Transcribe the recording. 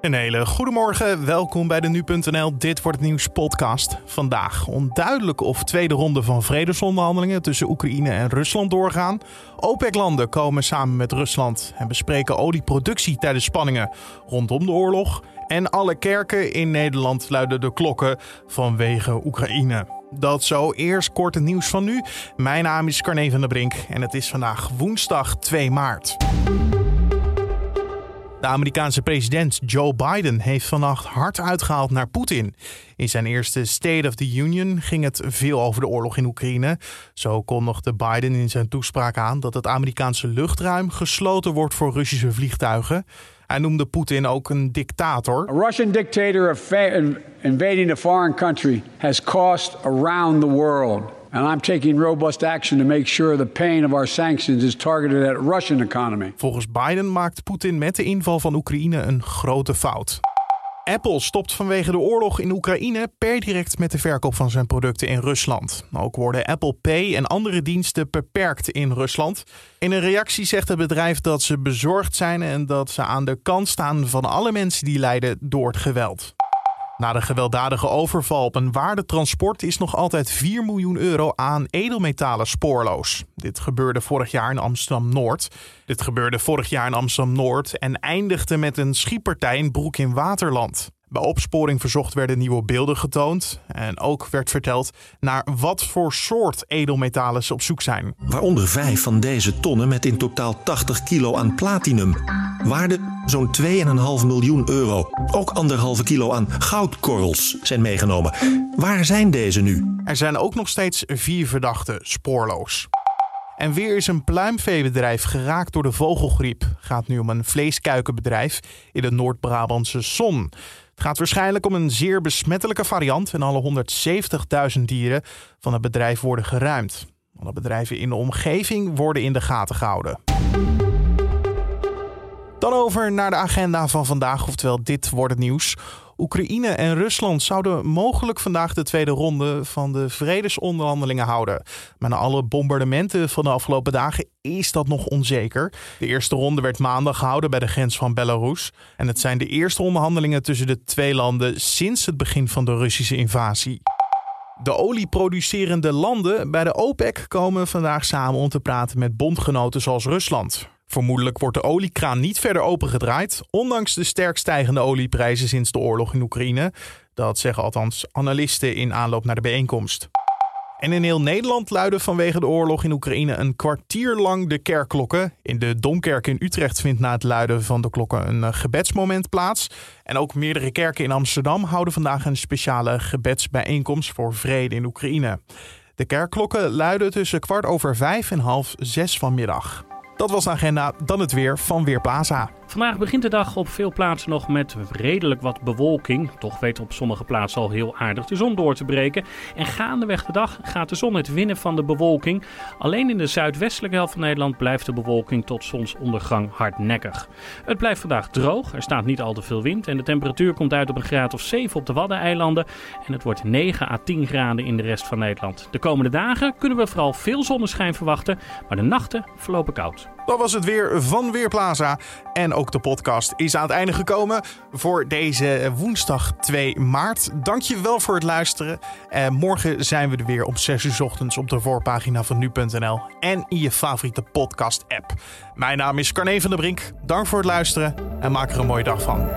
Een hele goedemorgen, welkom bij de Nu.nl Dit Wordt Het Nieuws podcast. Vandaag onduidelijk of tweede ronde van vredesonderhandelingen tussen Oekraïne en Rusland doorgaan. OPEC-landen komen samen met Rusland en bespreken olieproductie tijdens spanningen rondom de oorlog. En alle kerken in Nederland luiden de klokken vanwege Oekraïne. Dat zo, eerst korte nieuws van nu. Mijn naam is Carne van der Brink en het is vandaag woensdag 2 maart. De Amerikaanse president Joe Biden heeft vannacht hard uitgehaald naar Poetin. In zijn eerste State of the Union ging het veel over de oorlog in Oekraïne. Zo kondigde Biden in zijn toespraak aan dat het Amerikaanse luchtruim gesloten wordt voor Russische vliegtuigen. Hij noemde Poetin ook een dictator. A Russian dictator invading a foreign country has cost around the world. Volgens Biden maakt Poetin met de inval van Oekraïne een grote fout. Apple stopt vanwege de oorlog in Oekraïne per direct met de verkoop van zijn producten in Rusland. Ook worden Apple Pay en andere diensten beperkt in Rusland. In een reactie zegt het bedrijf dat ze bezorgd zijn en dat ze aan de kant staan van alle mensen die lijden door het geweld. Na de gewelddadige overval op een waardetransport is nog altijd 4 miljoen euro aan edelmetalen spoorloos. Dit gebeurde vorig jaar in Amsterdam Noord. Dit gebeurde vorig jaar in Amsterdam Noord en eindigde met een schietpartij in Broek in Waterland. Bij opsporing verzocht werden nieuwe beelden getoond. En ook werd verteld naar wat voor soort edelmetalen ze op zoek zijn. Waaronder vijf van deze tonnen met in totaal 80 kilo aan platinum. Waarde zo'n 2,5 miljoen euro. Ook anderhalve kilo aan goudkorrels zijn meegenomen. Waar zijn deze nu? Er zijn ook nog steeds vier verdachten spoorloos. En weer is een pluimveebedrijf geraakt door de vogelgriep. Het gaat nu om een vleeskuikenbedrijf in de Noord-Brabantse Son. Het gaat waarschijnlijk om een zeer besmettelijke variant en alle 170.000 dieren van het bedrijf worden geruimd. Alle bedrijven in de omgeving worden in de gaten gehouden. Dan over naar de agenda van vandaag, oftewel dit wordt het nieuws. Oekraïne en Rusland zouden mogelijk vandaag de tweede ronde van de vredesonderhandelingen houden. Maar na alle bombardementen van de afgelopen dagen is dat nog onzeker. De eerste ronde werd maandag gehouden bij de grens van Belarus. En het zijn de eerste onderhandelingen tussen de twee landen sinds het begin van de Russische invasie. De olieproducerende landen bij de OPEC komen vandaag samen om te praten met bondgenoten zoals Rusland. Vermoedelijk wordt de oliekraan niet verder opengedraaid, ondanks de sterk stijgende olieprijzen sinds de oorlog in Oekraïne. Dat zeggen althans analisten in aanloop naar de bijeenkomst. En in heel Nederland luiden vanwege de oorlog in Oekraïne een kwartier lang de kerkklokken. In de Domkerk in Utrecht vindt na het luiden van de klokken een eh, gebedsmoment plaats. En ook meerdere kerken in Amsterdam houden vandaag een speciale gebedsbijeenkomst voor vrede in Oekraïne. De kerkklokken luiden tussen kwart over vijf en half zes vanmiddag. Dat was de agenda, dan het weer van Weerplaza. Vandaag begint de dag op veel plaatsen nog met redelijk wat bewolking. Toch weet op sommige plaatsen al heel aardig de zon door te breken. En gaandeweg de dag gaat de zon het winnen van de bewolking. Alleen in de zuidwestelijke helft van Nederland blijft de bewolking tot zonsondergang hardnekkig. Het blijft vandaag droog, er staat niet al te veel wind en de temperatuur komt uit op een graad of 7 op de Waddeneilanden. En het wordt 9 à 10 graden in de rest van Nederland. De komende dagen kunnen we vooral veel zonneschijn verwachten, maar de nachten verlopen koud. Dat was het weer van Weerplaza. En ook de podcast is aan het einde gekomen voor deze woensdag 2 maart. Dank je wel voor het luisteren. Uh, morgen zijn we er weer om 6 uur ochtends op de voorpagina van nu.nl en in je favoriete podcast app. Mijn naam is Carne van der Brink. Dank voor het luisteren en maak er een mooie dag van.